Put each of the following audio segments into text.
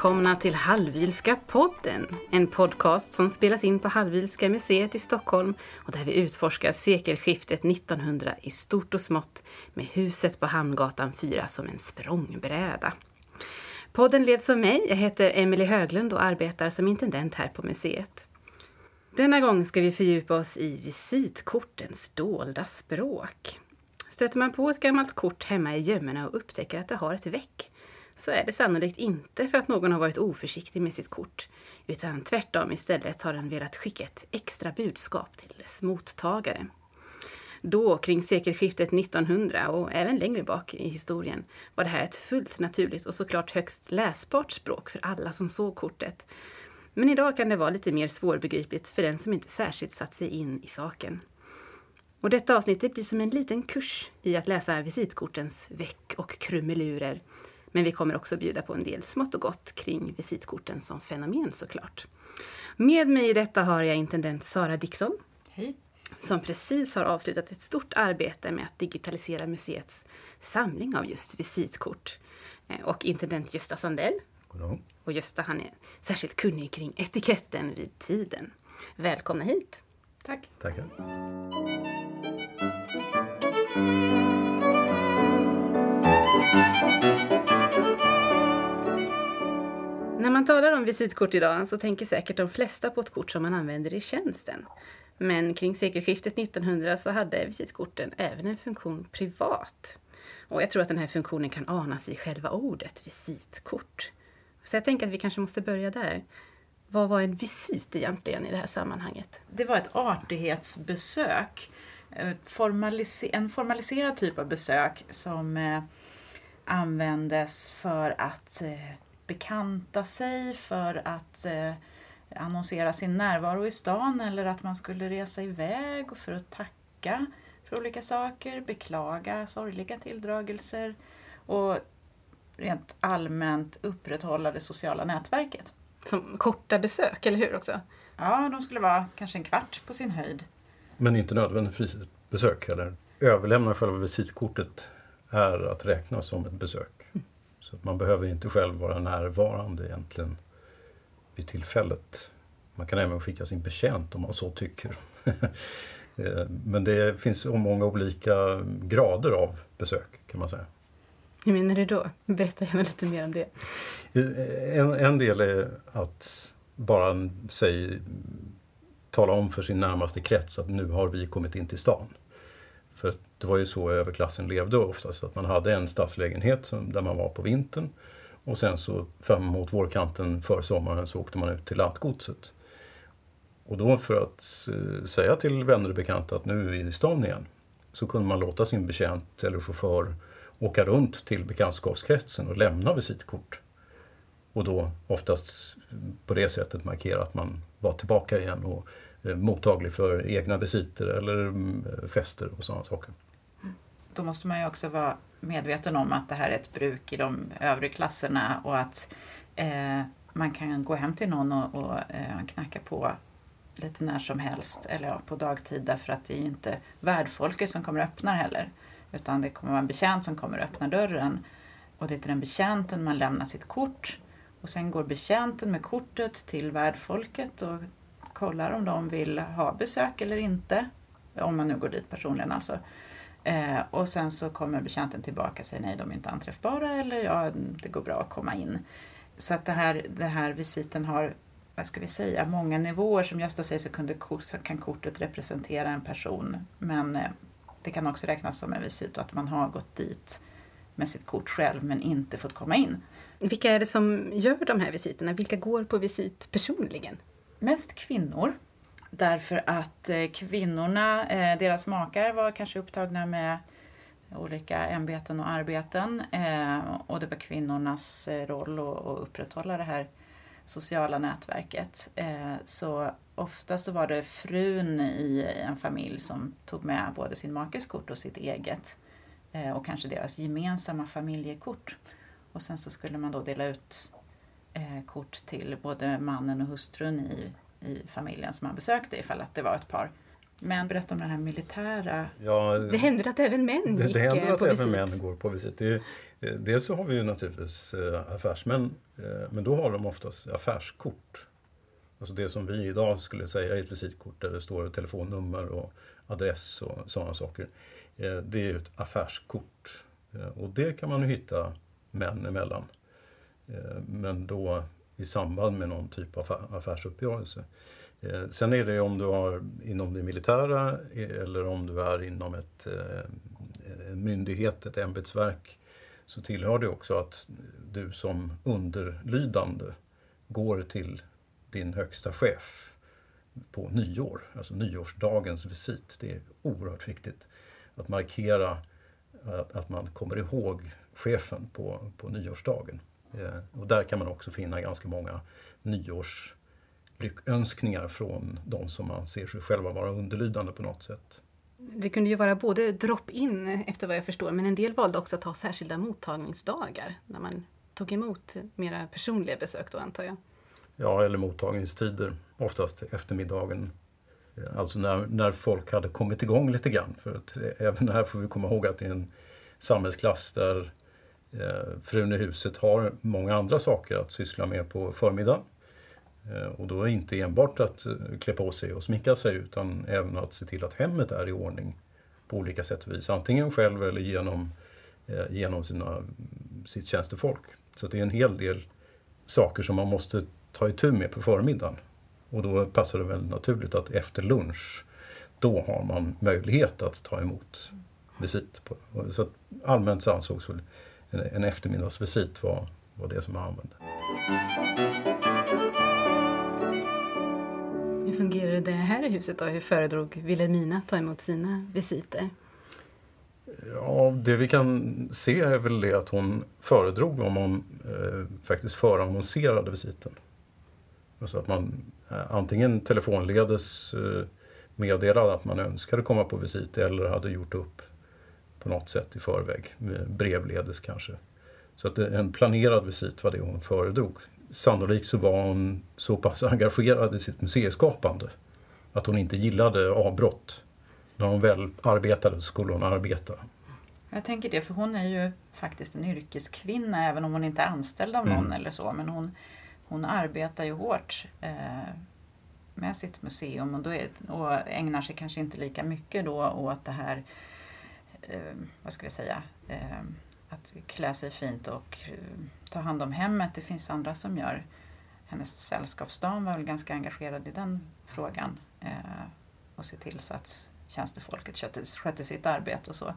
välkomna till Hallwylska podden. En podcast som spelas in på Hallwylska museet i Stockholm och där vi utforskar sekelskiftet 1900 i stort och smått med huset på Hamngatan 4 som en språngbräda. Podden leds av mig, jag heter Emelie Höglund och arbetar som intendent här på museet. Denna gång ska vi fördjupa oss i visitkortens dolda språk. Stöter man på ett gammalt kort hemma i gömmorna och upptäcker att det har ett veck så är det sannolikt inte för att någon har varit oförsiktig med sitt kort, utan tvärtom istället har den velat skicka ett extra budskap till dess mottagare. Då, kring sekelskiftet 1900 och även längre bak i historien, var det här ett fullt naturligt och såklart högst läsbart språk för alla som såg kortet. Men idag kan det vara lite mer svårbegripligt för den som inte särskilt satt sig in i saken. Och detta avsnitt blir som en liten kurs i att läsa visitkortens väck och krumelurer men vi kommer också bjuda på en del smått och gott kring visitkorten som fenomen såklart. Med mig i detta har jag intendent Sara Dixon. Hej. Som precis har avslutat ett stort arbete med att digitalisera museets samling av just visitkort. Eh, och intendent Gösta Sandell. Goddag. Och Gösta han är särskilt kunnig kring etiketten vid tiden. Välkomna hit! Tack. Tackar. När man talar om visitkort idag så tänker säkert de flesta på ett kort som man använder i tjänsten. Men kring sekelskiftet 1900 så hade visitkorten även en funktion privat. Och jag tror att den här funktionen kan anas i själva ordet visitkort. Så jag tänker att vi kanske måste börja där. Vad var en visit egentligen i det här sammanhanget? Det var ett artighetsbesök. Eh, Formalise en formaliserad typ av besök som eh, användes för att eh, bekanta sig, för att eh, annonsera sin närvaro i stan eller att man skulle resa iväg och för att tacka för olika saker, beklaga sorgliga tilldragelser och rent allmänt upprätthålla det sociala nätverket. Som korta besök, eller hur också? Ja, de skulle vara kanske en kvart på sin höjd. Men inte nödvändigtvis ett besök heller. Överlämna själva visitkortet är att räkna som ett besök. Så man behöver inte själv vara närvarande egentligen vid tillfället. Man kan även skicka sin betjänt om man så tycker. Eh, men det finns många olika grader av besök kan man säga. Hur menar du då? Berätta gärna lite mer om det. Eh, en, en del är att bara säg, tala om för sin närmaste krets att nu har vi kommit in till stan. För det var ju så överklassen levde oftast, att man hade en stadslägenhet som, där man var på vintern och sen så framåt vårkanten för sommaren så åkte man ut till lantgodset. Och då för att säga till vänner och bekanta att nu är vi i stan igen så kunde man låta sin betjänt eller chaufför åka runt till bekantskapskretsen och lämna visitkort. Och då oftast på det sättet markera att man var tillbaka igen och Eh, mottaglig för egna visiter eller mm, fester och sådana saker. Då måste man ju också vara medveten om att det här är ett bruk i de övre klasserna och att eh, man kan gå hem till någon och, och eh, knacka på lite när som helst eller ja, på dagtid därför att det är inte värdfolket som kommer och öppnar heller. Utan det kommer vara en betjänt som kommer och öppnar dörren. Och det är till den betjänten man lämnar sitt kort. Och sen går betjänten med kortet till värdfolket och kollar om de vill ha besök eller inte. Om man nu går dit personligen alltså. Eh, och sen så kommer betjänten tillbaka och säger nej, de är inte anträffbara eller ja, det går bra att komma in. Så att det här, det här visiten har, vad ska vi säga, många nivåer. Som Gösta säger så kunde, kan kortet representera en person. Men eh, det kan också räknas som en visit och att man har gått dit med sitt kort själv men inte fått komma in. Vilka är det som gör de här visiterna? Vilka går på visit personligen? Mest kvinnor. Därför att eh, kvinnorna, eh, deras makar var kanske upptagna med olika ämbeten och arbeten eh, och det var kvinnornas roll att upprätthålla det här sociala nätverket. Så ofta så var det frun i en familj som tog med både sin makes kort och sitt eget och kanske deras gemensamma familjekort. Och sen så skulle man då dela ut eh, kort till både mannen och hustrun i, i familjen som man besökte ifall att det var ett par. Men berätta om den här militära... Ja, Det händer att även män det, gick det eh, händer att på även visit. män går på visit. Det, eh, dels så har vi ju naturligtvis eh, affärsmän, eh, men då har de oftast affärskort. Alltså det som vi idag skulle säga är ett visitkort där det står telefonnummer och adress och sådana saker. Eh, Det är ju ett affärskort. Eh, Och det kan man ju hitta män emellan. Eh, men då i samband med någon typ av affärsuppgörelse. Eh, sen är det om du har inom det militära eh, eller om du är inom ett, en myndighet, ett ämbetsverk så tillhör det också att du som underlydande går till din högsta chef på nyår, alltså nyårsdagens visit. Det är oerhört viktigt att markera att, att man kommer ihåg chefen på, på nyårsdagen. Eh, och där kan man också finna ganska många nyårslyckönskningar från de som anser sig själva vara underlydande på något sätt. Det kunde ju vara både drop-in efter vad jag förstår, men en del valde också att ha särskilda mottagningsdagar när man tog emot mera personliga besök då antar jag. Ja, eller mottagningstider, oftast eftermiddagen. Eh, Alltså när, när folk hade kommit igång lite grann. För att eh, även här får vi komma ihåg att det är en samhällsklass där Eh, frun i huset har många andra saker att syssla med på förmiddagen. Eh, och då är inte enbart att eh, klä på sig och sminka sig utan även att se till att hemmet är i ordning på olika sätt och vis. Antingen själv eller genom, eh, genom sina, sitt tjänstefolk. Så det är en hel del saker som man måste ta itu med på förmiddagen. Och då passar det väl naturligt att efter lunch, då har man möjlighet att ta emot visit. På. Så att allmänt så ansågs väl en, eftermiddagsvisit var, var det som man använde. Hur fungerade det här i huset då? Hur föredrog Wilhelmina ta emot sina visiter? Ja, det vi kan se är väl det att hon föredrog om man eh, faktiskt förannonserade visiten. Alltså att man eh, antingen telefonledes eh, meddelade att man önskade komma på visit eller hade gjort upp på något sätt i förväg, med brevledes kanske. Så att det- en planerad visit var det hon föredrog. Sannolikt så var hon så pass engagerad i sitt museiskapande att hon inte gillade avbrott. När hon väl arbetade så skulle hon arbeta. Jag tänker det, för hon är ju faktiskt en yrkeskvinna även om hon inte är anställd av någon Mm. eller så. Men hon, hon arbetar ju hårt eh, med sitt museum och, då är, och ägnar sig kanske inte lika mycket då åt det här, eh, Eh, vad ska vi säga, eh, att klä sig fint och eh, ta hand om hemmet. Det finns andra som gör. Hennes sällskapsdam var väl ganska engagerad i den frågan. Eh, och se till så att tjänstefolket skötte, skötte sitt arbete och så.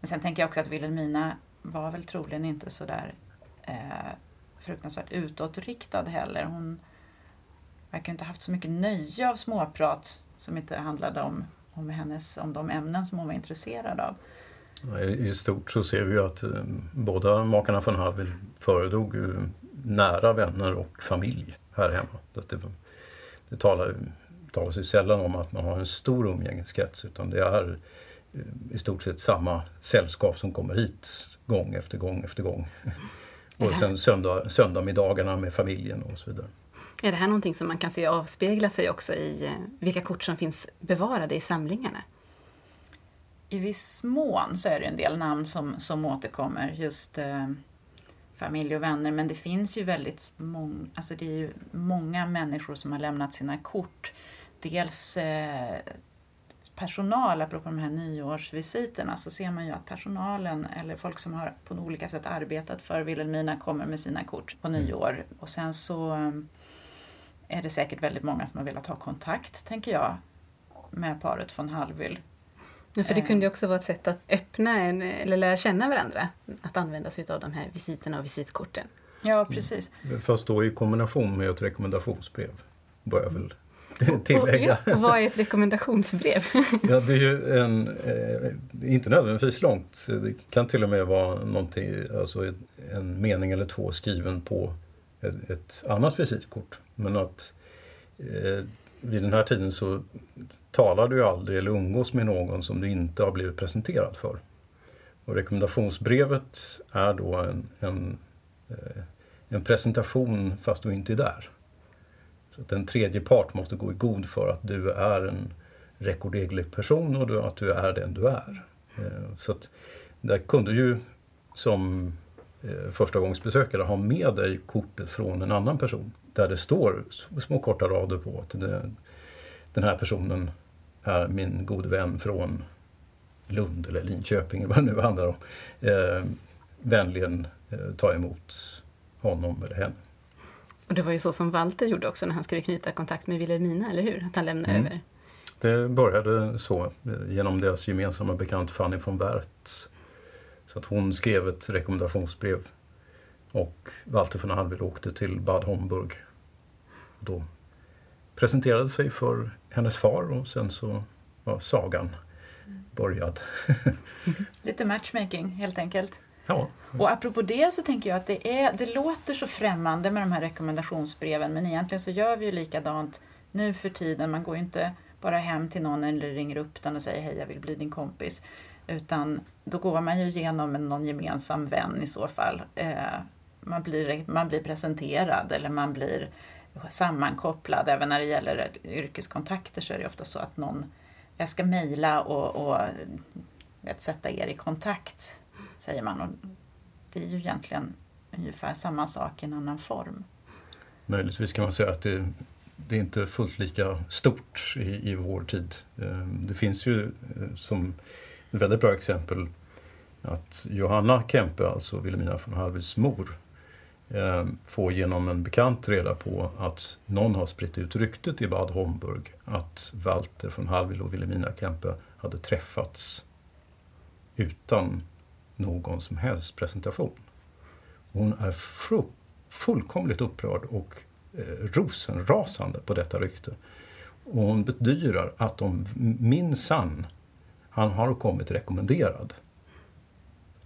Men sen tänker jag också att Wilhelmina var väl troligen inte så där eh, fruktansvärt utåtriktad heller. Hon verkar inte ha haft så mycket nöje av småprat som inte handlade om, om, hennes, om de ämnen som hon var intresserad av. I stort så ser vi ju att eh, båda makarna von Hallwyl föredrog nära vänner och familj här hemma. Det, det talar, talas ju sällan om att man har en stor umgängeskrets utan det är eh, i stort sett samma sällskap som kommer hit gång efter gång efter gång. Och sen söndag, söndagmiddagarna med familjen och så vidare. Är det här någonting som man kan se avspegla sig också i eh, vilka kort som finns bevarade i samlingarna? I viss mån så är det en del namn som, som återkommer, just eh, familj och vänner. Men det finns ju väldigt många, alltså det är ju många människor som har lämnat sina kort. Dels eh, personal, apropå de här nyårsvisiterna, så ser man ju att personalen eller folk som har på olika sätt arbetat för Wilhelmina kommer med sina kort på nyår. Och sen så eh, är det säkert väldigt många som har velat ha kontakt, tänker jag, med paret von Hallwyl. Ja, för det Eh. kunde ju också vara ett sätt att öppna en, eller lära känna varandra. Att använda sig av de här visiterna och visitkorten. Ja, precis. Fast då i kombination med ett rekommendationsbrev. Bör jag väl tillägga. Och, ja, och vad är ett rekommendationsbrev? Ja, det är ju en, eh, inte nödvändigtvis långt. Det kan till och med vara någonting, alltså en mening eller två skriven på ett, ett annat visitkort. Men att eh, vid den här tiden så talar du aldrig eller umgås med någon som du inte har blivit presenterad för. Och rekommendationsbrevet är då en, en, eh, en presentation fast du inte är där. Så att en tredje part måste gå i god för att du är en rekorderlig person och att du är den du är. Eh, så att där kunde ju som eh, förstagångsbesökare ha med dig kortet från en annan person där det står små korta rader på att det, den här personen min gode vän från Lund eller Linköping eller vad det nu handlar om. Eh, vänligen eh, ta emot honom eller henne. Och det var ju så som Walter gjorde också när han skulle knyta kontakt med Wilhelmina, eller hur? Att han lämnade mm. över. Det började så eh, genom deras gemensamma bekant Fanny von Werth. Så att hon skrev ett rekommendationsbrev och Walter von Hallwyl åkte till Bad Homburg. Då presenterade sig för hennes far och sen så var sagan börjad. Lite matchmaking helt enkelt. Ja. Och apropå det så tänker jag att det, är, det låter så främmande med de här rekommendationsbreven men egentligen så gör vi ju likadant nu för tiden. Man går ju inte bara hem till någon eller ringer upp den och säger hej jag vill bli din kompis. Utan då går man ju igenom någon gemensam vän i så fall. Eh, man, blir, man blir presenterad eller man blir sammankopplad. Även när det gäller yrkeskontakter så är det ofta så att någon, jag ska mejla och, och vet, sätta er i kontakt, säger man. Och det är ju egentligen ungefär samma sak i en annan form. Möjligtvis kan man säga att det, det är inte fullt lika stort i, i vår tid. Ehm, det finns ju eh, som ett väldigt bra exempel att Johanna Kempe, alltså Wilhelmina von Hallwyls mor, Eh, få genom en bekant reda på att någon har spritt ut ryktet i Bad Homburg att Walter von Hallwyl och Wilhelmina Kempe hade träffats utan någon som helst presentation. Hon är fullkomligt upprörd och eh, rosenrasande på detta rykte. Och hon bedyrar att de minsann, han har kommit rekommenderad.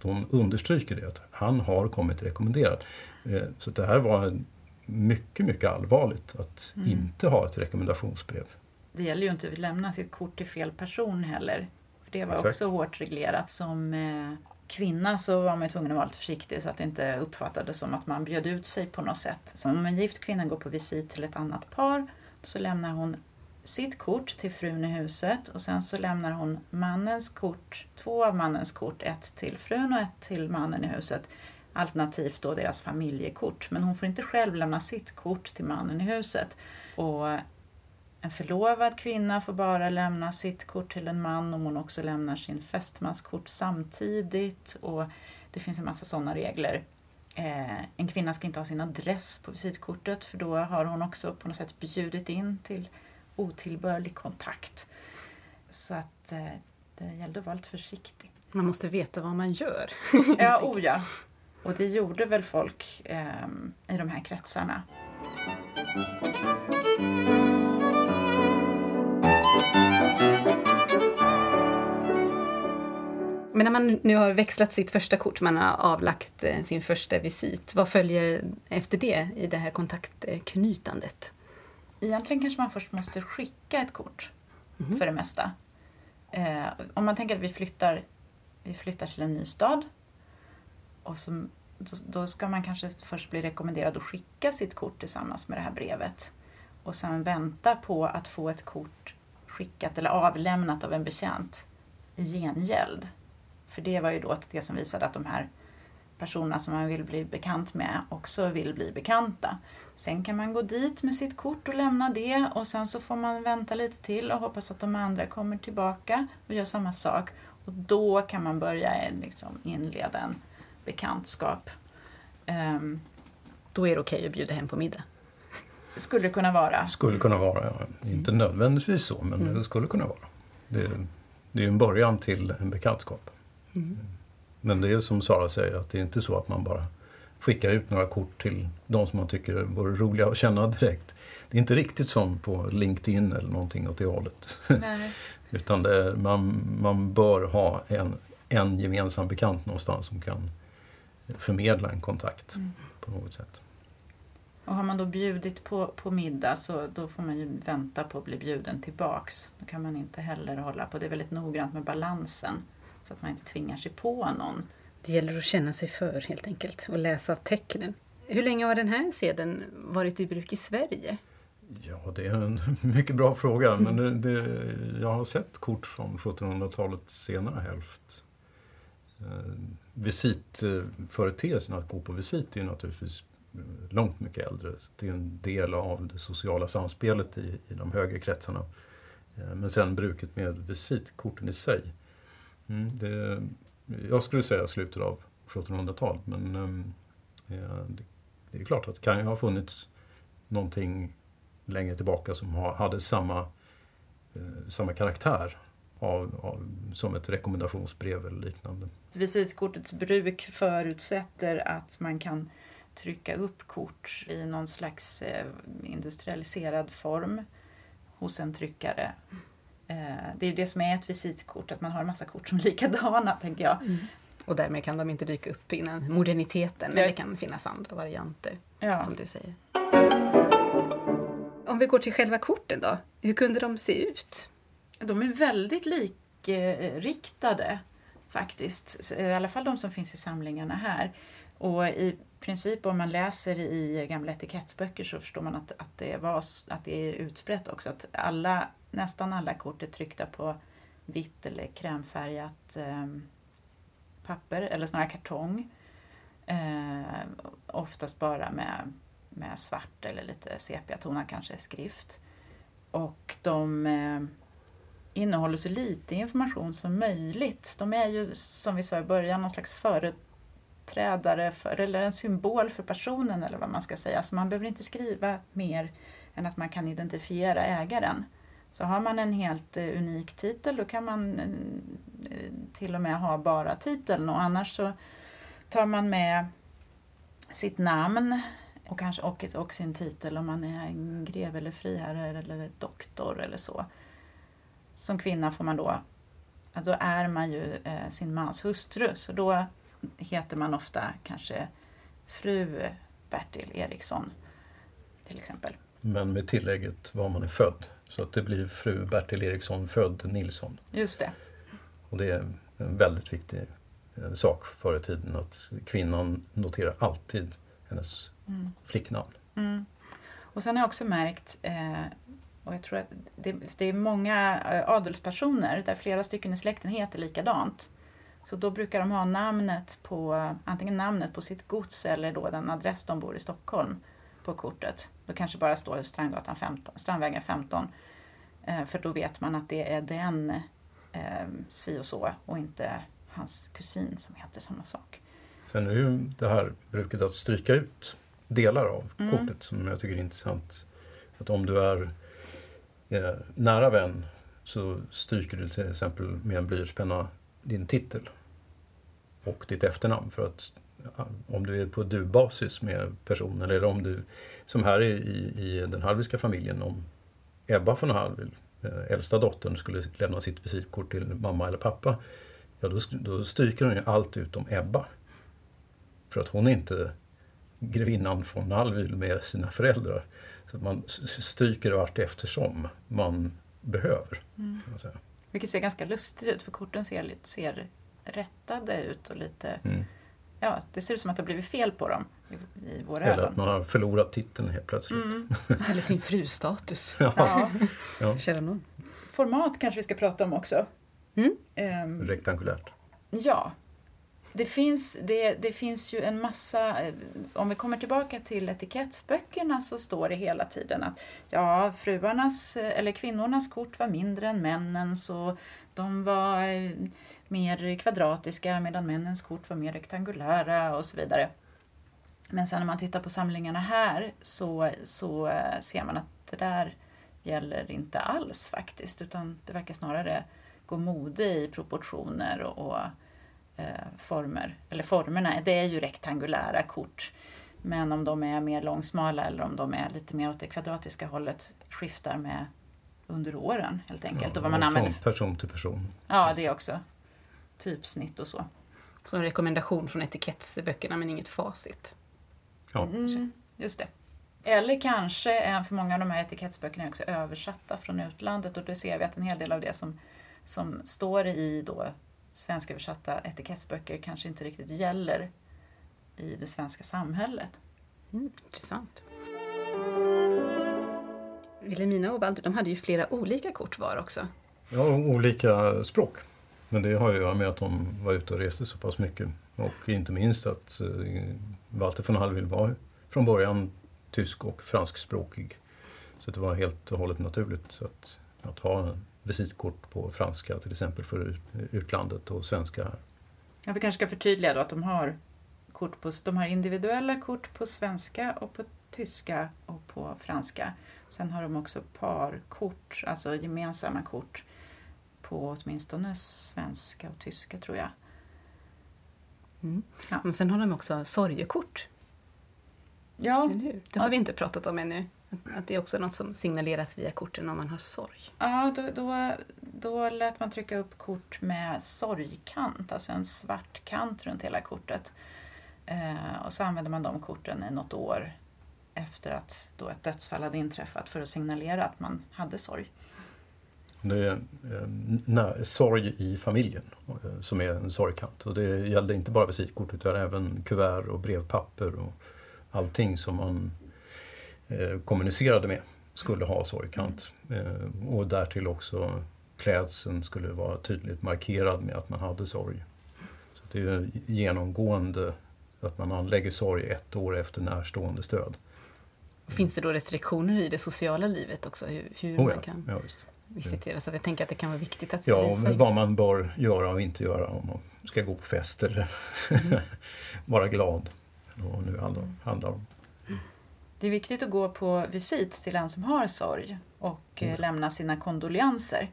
Hon understryker det, att han har kommit rekommenderad. Eh, så det här var mycket, mycket allvarligt att mm. inte ha ett rekommendationsbrev. Det gäller ju inte att lämna sitt kort till fel person heller. För Det var Exakt. också hårt reglerat. Som eh, kvinna så var man tvungen att vara lite försiktig så att det inte uppfattades som att man bjöd ut sig på något sätt. Så om en gift kvinna går på visit till ett annat par så lämnar hon sitt kort till frun i huset och sen så lämnar hon mannens kort, två av mannens kort, ett till frun och ett till mannen i huset. Alternativt då deras familjekort. Men hon får inte själv lämna sitt kort till mannen i huset. Och en förlovad kvinna får bara lämna sitt kort till en man om hon också lämnar sin fästmans kort samtidigt. Och det finns en massa sådana regler. Eh, en kvinna ska inte ha sin adress på visitkortet för då har hon också på något sätt bjudit in till otillbörlig kontakt. Så att eh, det gällde att vara lite försiktig. Man måste veta vad man gör. ja, o ja. Och det gjorde väl folk eh, i de här kretsarna. Men när man nu har växlat sitt första kort, man har avlagt eh, sin första visit, vad följer efter det i det här kontaktknytandet? Egentligen kanske man först måste skicka ett kort mm. för det mesta. Eh, om man tänker att vi flyttar, vi flyttar till en ny stad och så, då, då, ska man kanske först bli rekommenderad att skicka sitt kort tillsammans med det här brevet och sen vänta på att få ett kort skickat eller avlämnat av en betjänt i gengäld. För det var ju då det som visade att de här personerna som man vill bli bekant med också vill bli bekanta. Sen kan man gå dit med sitt kort och lämna det och sen så får man vänta lite till och hoppas att de andra kommer tillbaka och gör samma sak. Och då kan man börja liksom inleda en bekantskap. Um, då är det okej okay att bjuda hem på middag? Skulle det kunna vara. Skulle kunna vara, ja. Inte nödvändigtvis så, men mm. det skulle kunna vara. Det, det är en början till en bekantskap. Mm. Men det är som Sara säger, att det är inte så att man bara skickar ut några kort till de som man tycker vore roliga att känna direkt. Det är inte riktigt som på LinkedIn eller någonting åt det hållet. Utan det, man, man bör ha en, en gemensam bekant någonstans som kan förmedla en kontakt mm. på något sätt. Och har man då bjudit på, på middag så då får man ju vänta på att bli bjuden tillbaks. Då kan man inte heller hålla på, det är väldigt noggrant med balansen så att man inte tvingar sig på någon. Det gäller att känna sig för helt enkelt och läsa tecknen. Hur länge har den här seden varit i bruk i Sverige? Ja, det är en mycket bra fråga. Men det, det, jag har sett kort från 1700-talets senare hälft. Eh, visitföreteelsen att gå på visit är ju naturligtvis eh, långt mycket äldre. Det är en del av det sociala samspelet i, i de högre kretsarna. Eh, men sen bruket med visitkorten i sig. Mm, det, jag skulle säga slutet av 1700-talet men ehm, eh, det, det, är klart att det kan ju ha funnits någonting längre tillbaka som ha, hade samma, eh, samma karaktär av, av, som ett rekommendationsbrev eller liknande. Visitkortets bruk förutsätter att man kan trycka upp kort i någon slags eh, industrialiserad form hos en tryckare. Eh, det är det som är ett visitkort, att man har en massa kort som är likadana, tänker jag. Mm. Och därmed kan de inte dyka upp innan moderniteten, men det kan finnas andra varianter, ja. som du säger. Om vi går till själva korten då, hur kunde de se ut? De är väldigt likriktade faktiskt, i alla fall de som finns i samlingarna här. Och i princip om man läser i gamla etikettsböcker så förstår man att, att, det, var, att det är utbrett också. Att alla, nästan alla kort är tryckta på vitt eller krämfärgat eh, papper eller snarare kartong. Eh, oftast bara med, med svart eller lite sepiatonad kanske skrift. Och de eh, innehåller så lite information som möjligt. De är ju som vi sa i början någon slags företrädare för, eller en symbol för personen eller vad man ska säga. Så man behöver inte skriva mer än att man kan identifiera ägaren. Så har man en helt eh, unik titel då kan man eh, till och med ha bara titeln och annars så tar man med sitt namn och, kanske, och, och sin titel om man är en greve eller friherre eller doktor eller så. Som kvinna får man då, då är man ju eh, sin mans hustru så då heter man ofta kanske fru Bertil Eriksson till exempel. Men med tillägget var man är född. Så att det blir fru Bertil Eriksson född Nilsson. Just det. Och det är en väldigt viktig eh, sak förr i tiden att kvinnan noterar alltid hennes mm. flicknamn. Mm. Och sen har jag också märkt, eh, och jag tror att det, det, är många eh, adelspersoner där flera stycken i släkten heter likadant. Så då brukar de ha namnet på, antingen namnet på sitt gods eller då den adress de bor i Stockholm på kortet. Då kanske bara står Strandgatan 15, Strandvägen 15. Eh, för då vet man att det är den eh, si och så och inte hans kusin som heter samma sak. Sen är det ju det här bruket att stryka ut delar av mm. kortet som jag tycker är intressant. Att om du är eh, nära vän så stryker du till exempel med en blyertspenna din titel och ditt efternamn för att om du är på du-basis med personen eller om du, som här i, i den Hallwylska familjen, om Ebba von Hallwyl, eh, äldsta dottern, skulle lämna sitt visitkort till mamma eller pappa, ja då, då stryker hon ju allt utom Ebba. För att hon är inte grevinnan von Hallwyl med sina föräldrar. Så man stryker vart eftersom man behöver. Mm. Vilket ser ganska lustigt ut för korten ser, ser rättade ut och lite mm ja, det ser ut som att det har blivit fel på dem i, i våra Eller ögon. att man har förlorat titeln helt plötsligt. Mm. Eller sin frustatus. ja. ja. ja. Format kanske vi ska prata om också. Mm. Um, Rektangulärt. Ja. Det finns, det, det finns ju en massa, eh, om vi kommer tillbaka till etikettsböckerna så står det hela tiden att ja, fruarnas eh, eller kvinnornas kort var mindre än männens och de var eh, mer kvadratiska medan männens kort var mer rektangulära och så vidare. Men sen när man tittar på samlingarna här så, så ser man att det där gäller inte alls faktiskt utan det verkar snarare gå mode i proportioner och, och former. Eller formerna, det är ju rektangulära kort men om de är mer långsmala eller om de är lite mer åt det kvadratiska hållet skiftar med under åren helt enkelt. Ja, och vad man använder. Från person till person. Ja, det också typsnitt och så. Så en rekommendation från etikettsböckerna men inget facit. Ja. Mm, just det. Eller kanske, för många av de här etikettsböckerna är också översatta från utlandet och då ser vi att en hel del av det som, som står i då svensköversatta etikettsböcker kanske inte riktigt gäller i det svenska samhället. Mm, intressant. Wilhelmina och Walter, de hade ju flera olika kort var också. Ja, olika språk. Men det har ju att göra med att de var ute och reste så pass mycket. Och inte minst att eh, Walter von Hallwyl var från början tysk och franskspråkig. Så det var helt och hållet naturligt att, att ha visitkort på franska till exempel för utlandet och svenska här. Ja, vi kanske ska förtydliga då att de har, kort på, de har individuella kort på svenska och på tyska och på franska. Sen har de också parkort, alltså gemensamma kort på åtminstone svenska och tyska tror jag. Mm. Ja. Men sen har de också sorgekort. Ja. Det har vi inte pratat om ännu. Att det är också något som signaleras via korten om man har sorg. Ja, då, då, då lät man trycka upp kort med sorgkant, alltså en svart kant runt hela kortet. Eh, och så använde man de korten i något år efter att då ett dödsfall hade inträffat för att signalera att man hade sorg. Det är eh, sorg i familjen eh, som är en sorgkant. Och det gällde inte bara visitkort utan även kuvert och brevpapper och allting som man kommunicerade med skulle ha sorgkant. Eh, och därtill också klädseln skulle vara tydligt markerad med att man hade sorg. Så Det är genomgående att man anlägger sorg ett år efter närstående stöd. Finns det då restriktioner i det sociala livet också? Hur, hur oh ja, man kan ja, visitera? Så jag tänker att det kan vara viktigt att Ja, visa vad man bör göra och inte göra om man ska gå på fest eller mm. vara glad. Vad nu handlar, handlar om. Det är viktigt att gå på visit till en som har sorg och mm. lämna sina kondolenser.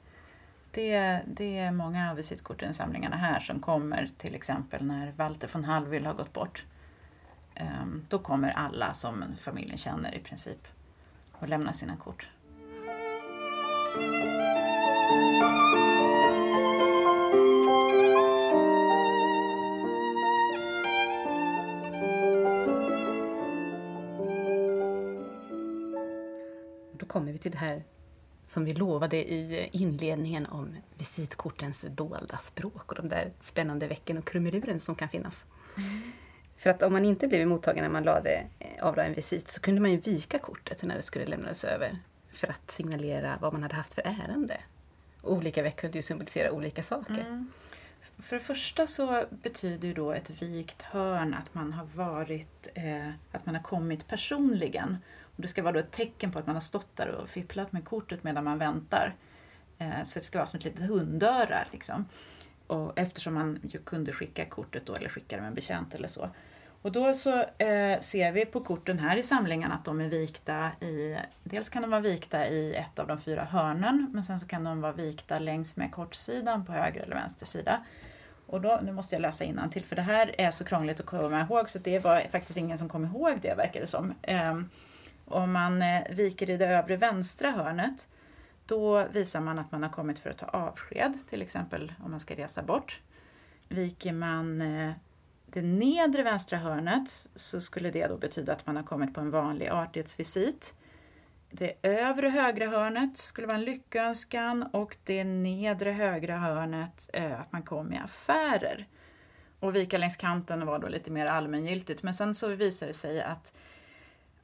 Det, det är många av visitkortinsamlingarna här som kommer till exempel när Walter von Hallwyl har gått bort. Ehm, då kommer alla som familjen känner i princip och lämnar sina kort. Då kommer vi till det här som vi lovade i inledningen om visitkortens dolda språk och de där spännande vecken och krumeluren som kan finnas. Mm. För att om man inte blev mottagen när man lade, eh, avlade en visit så kunde man ju vika kortet när det skulle lämnas över för att signalera vad man hade haft för ärende. Olika veck kunde ju symbolisera olika saker. Mm. För det första så betyder ju då ett vikt hörn att man har varit, eh, att man har kommit personligen. Och det ska vara då ett tecken på att man har stått där och fipplat med kortet medan man väntar. Eh, så det ska vara som ett litet hundöra liksom. Och eftersom man ju kunde skicka kortet då, eller skicka det med en betjänt eller så. Och då så eh, ser vi på korten här i samlingen att de är vikta i, dels kan de vara vikta i ett av de fyra hörnen, men sen så kan de vara vikta längs med kortsidan på höger eller vänster sida. Och då, nu måste jag läsa till för det här är så krångligt att komma ihåg så det var faktiskt ingen som kom ihåg det verkar det som. Eh, om man eh, viker i det övre vänstra hörnet då visar man att man har kommit för att ta avsked, till exempel om man ska resa bort. Viker man eh, det nedre vänstra hörnet så skulle det då betyda att man har kommit på en vanlig artighetsvisit. Det övre högra hörnet skulle vara en lyckönskan och det nedre högra hörnet eh, att man kom i affärer. Och vika längs kanten var då lite mer allmängiltigt men sen så visar det sig att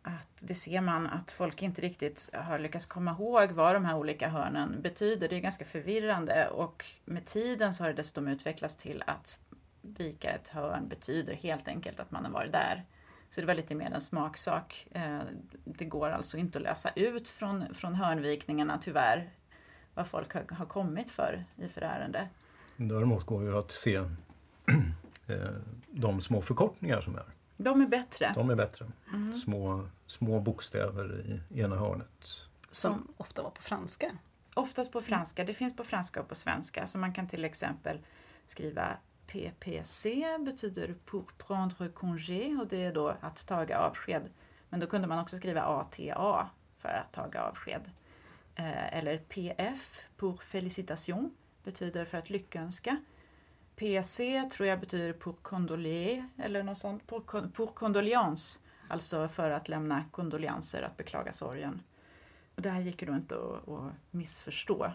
att det ser man att folk inte riktigt har lyckats komma ihåg vad de här olika hörnen betyder. Det är ganska förvirrande och med tiden så har det dessutom utvecklats till att vika ett hörn betyder helt enkelt att man har varit där. Så det var lite mer en smaksak. Eh, det går alltså inte att läsa ut från, från hörnvikningarna tyvärr vad folk har, har kommit för i för ärende. Däremot går det att se eh, de små förkortningar som är. De är bättre. De är bättre. Mm. Små, små bokstäver i ena hörnet. Som ofta var på franska. Oftast på franska. Det finns på franska och på svenska. Så man kan till exempel skriva PPC betyder pour prendre congé och det är då att taga avsked. Men då kunde man också skriva ATA för att taga avsked. Eh, eller PF, pour félicitation, betyder för att lyckönska. PC tror jag betyder pour condolier” eller något sånt. Pour, pour condoléance, alltså för att lämna kondolianser, att beklaga sorgen. Och det här gick ju då inte att, att missförstå.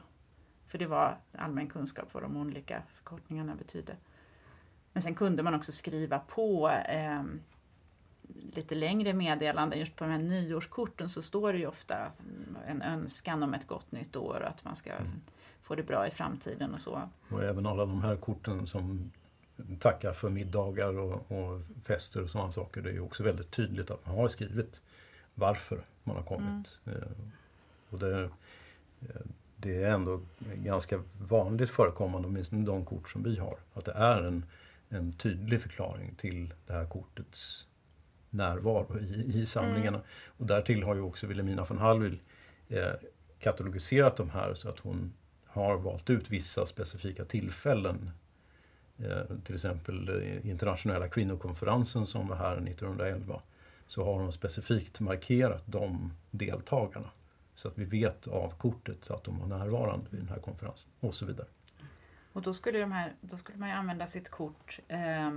För det var allmän kunskap vad de olika förkortningarna betydde. Men sen kunde man också skriva på eh, lite längre meddelanden, just på de här nyårskorten så står det ju ofta en önskan om ett gott nytt år och att man ska mm få det bra i framtiden och så. Och även alla de här korten som tackar för middagar och, och fester och sådana saker. Det är ju också väldigt tydligt att man har skrivit varför man har kommit. Mm. Eh, och det, eh, det är ändå ganska vanligt förekommande, åtminstone de kort som vi har, att det är en, en tydlig förklaring till det här kortets närvaro i, i samlingarna. Mm. Och därtill har ju också Wilhelmina von Hallwyl eh, katalogiserat de här så att hon har valt ut vissa specifika tillfällen. Eh, till exempel internationella kvinnokonferensen som var här 1911. Så har de specifikt markerat de deltagarna. Så att vi vet av kortet att de var närvarande vid den här konferensen och så vidare. Och då skulle, de här, då skulle man använda sitt kort eh,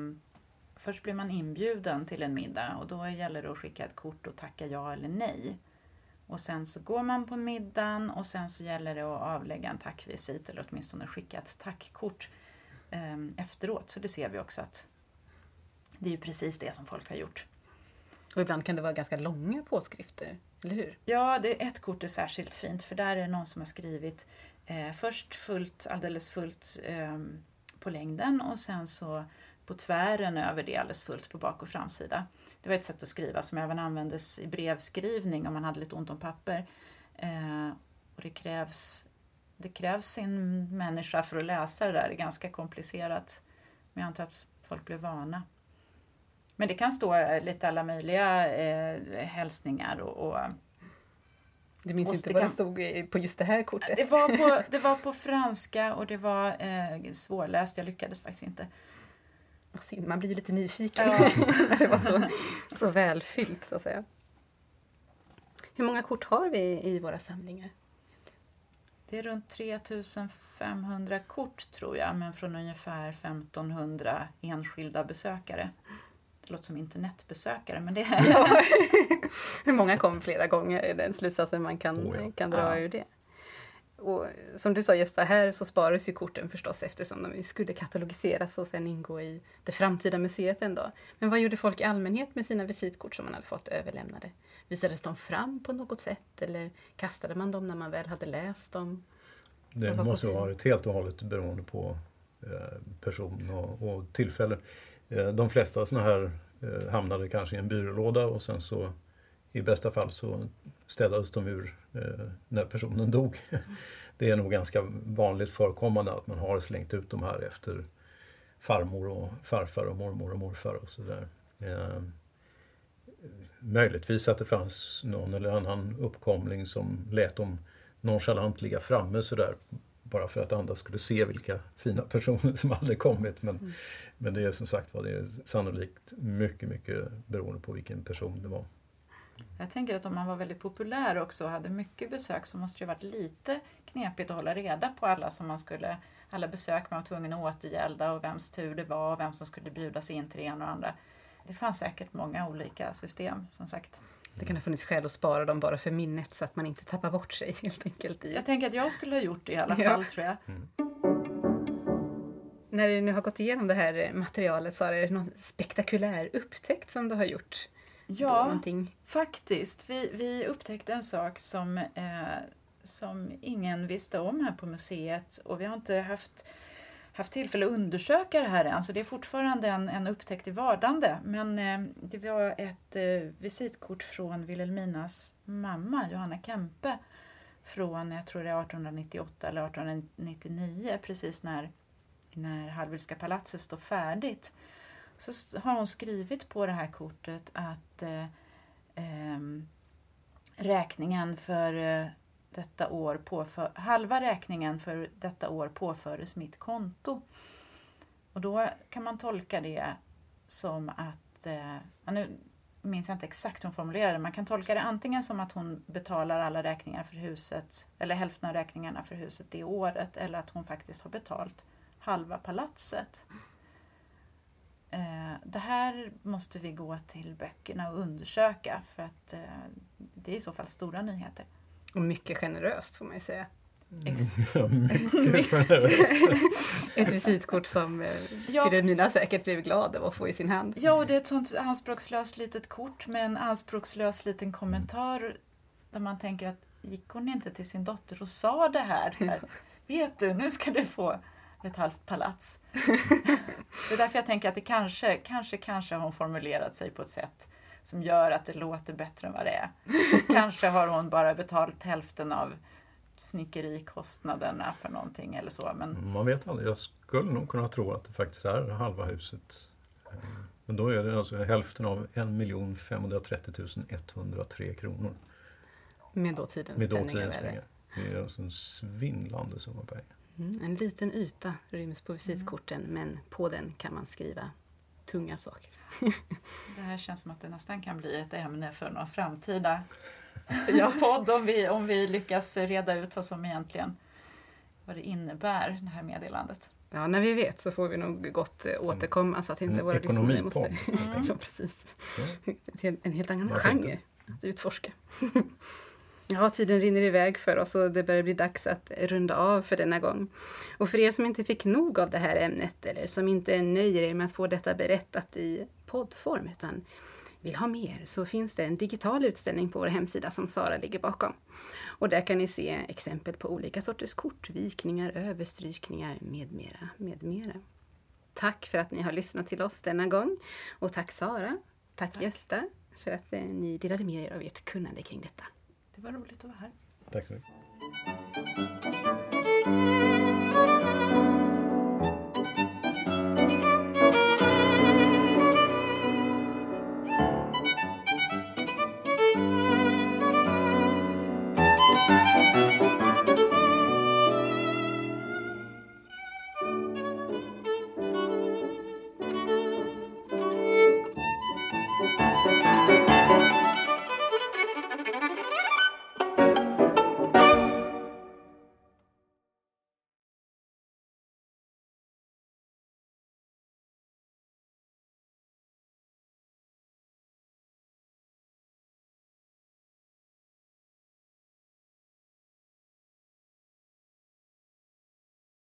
Först blir man inbjuden till en middag och då gäller det att skicka ett kort och tacka ja eller nej. Och sen så går man på middagen och sen så gäller det att avlägga en tackvisit eller åtminstone skicka ett tackkort eh, efteråt. Så det ser vi också att det är ju precis det som folk har gjort. Och ibland kan det vara ganska långa påskrifter, eller hur? Ja, det, ett kort är särskilt fint för där är det någon som har skrivit eh, först fullt, alldeles fullt eh, på längden och sen så på tvären över det alldeles fullt på bak och framsida. Det var ett sätt att skriva som även användes i brevskrivning om man hade lite ont om papper. Eh, och det krävs, det krävs sin människa för att läsa det där, det är ganska komplicerat. Men jag antar att folk blev vana. Men det kan stå lite alla möjliga eh, hälsningar och, och du minns inte vad det stod på just det här kortet? Det var på, det var på franska och det var eh, svårläst. Jag lyckades faktiskt inte. Vad synd, man blir ju lite nyfiken ja. när det var så, så välfyllt så att säga. Hur många kort har vi i våra samlingar? Det är runt 3500 kort tror jag, men från ungefär 1500 enskilda besökare. Det låter som internetbesökare, men det är... Ja. Hur många kom flera gånger är den slutsatsen man kan, oh ja. kan dra ja. ur det. Och som du sa Gösta, här så sparas ju korten förstås eftersom de skulle katalogiseras och sen ingå i det framtida museet en dag. Men vad gjorde folk i allmänhet med sina visitkort som man hade fått överlämnade? Visades de fram på något sätt eller kastade man dem när man väl hade läst dem? Det måste ha varit helt och hållet beroende på eh, person och, och tillfälle. Eh, de flesta sådana här eh, hamnade kanske i en byrålåda och sen så i bästa fall så städades de ur eh, när personen dog. Det är nog ganska vanligt förekommande att man har slängt ut de här efter farmor och farfar och mormor och morfar och sådär. Eh, möjligtvis att det fanns någon eller annan uppkomling som lät dem nonchalant ligga framme sådär bara för att andra skulle se vilka fina personer som hade kommit. Men, mm. men det är som sagt var, det är sannolikt mycket, mycket beroende på vilken person det var. Jag tänker att om man var väldigt populär också och hade mycket besök så måste det varit lite knepigt att hålla reda på alla som man skulle alla besök man var tvungen att återgälda och vems tur det var och vem som skulle bjudas in till det ena och andra. Det fanns säkert många olika system som sagt. Det kan ha funnits skäl att spara dem bara för minnet så att man inte tappar bort sig helt enkelt. I. Jag tänker att jag skulle ha gjort det i alla fall tror jag. Mm. När du nu har gått igenom det här materialet så har det någon spektakulär upptäckt som du har gjort? Ja, någonting. faktiskt. Vi, vi upptäckte en sak som, eh, som ingen visste om här på museet och vi har inte haft, haft tillfälle att undersöka det här än så det är fortfarande en, en upptäckt i vardande. Men eh, det var ett eh, visitkort från Wilhelminas mamma Johanna Kempe från, jag tror det är 1898 eller 1899, precis när, när Hallwylska palatset står färdigt så har hon skrivit på det här kortet att eh, eh, räkningen för eh, detta år påför, halva räkningen för detta år påföres mitt konto. Och då kan man tolka det som att, eh, nu minns jag inte exakt hur hon formulerade man kan tolka det antingen som att hon betalar alla räkningar för huset, eller hälften av räkningarna för huset det året, eller att hon faktiskt har betalt halva palatset. Eh, det här måste vi gå till böckerna och undersöka för att eh, det är i så fall stora nyheter. Och mycket generöst får man ju säga. Mm. Ja, mycket generöst. Ett visitkort som eh, Ja. Säkert blev glad av att få i sin hand. Ja, och det är ett sånt anspråkslöst litet kort med en anspråkslös liten kommentar där man tänker att gick hon inte till sin dotter och sa det här? här Vet du, nu ska du få ett halvt palats. det är därför jag tänker att det kanske, kanske, kanske har hon formulerat sig på ett sätt som gör att det låter bättre än vad det är. kanske har hon bara betalt hälften av snickerikostnaderna för någonting eller så. Men Man vet aldrig. Jag skulle nog kunna tro att det faktiskt är halva huset. Eh, Men då är det alltså hälften av 1 530 103 kronor. Med dåtidens Med dåtidens det. pengar. Det är alltså en svindlande summa pengar. Mm, en liten yta ryms på visitkorten men på den kan man skriva tunga saker. det här känns som att det nästan kan bli ett ämne för någon framtida Ja. podd om vi, om vi lyckas reda ut vad som egentligen vad det innebär, det här meddelandet. Ja, när vi vet så får vi nog gott eh, återkomma så att inte En våra lyssnare måste... enkelt. Ja, precis. Ja. En helt- En helt annan Varför inte? genre att utforska. Ja, tiden rinner iväg för oss och det börjar bli dags att runda av för denna gång. Och för er som inte fick nog av det här ämnet eller som inte nöjer er med att få detta berättat i poddform utan vill ha mer så finns det en digital utställning på vår hemsida som Sara ligger bakom. Och där kan ni se exempel på olika sorters kort, vikningar, överstrykningar med mera, med mera. Tack för att ni har lyssnat till oss denna gång. Och tack Sara, tack, Gösta för att eh, ni delade med er av ert kunnande kring detta. Det var roligt att vara här. Tack så mycket.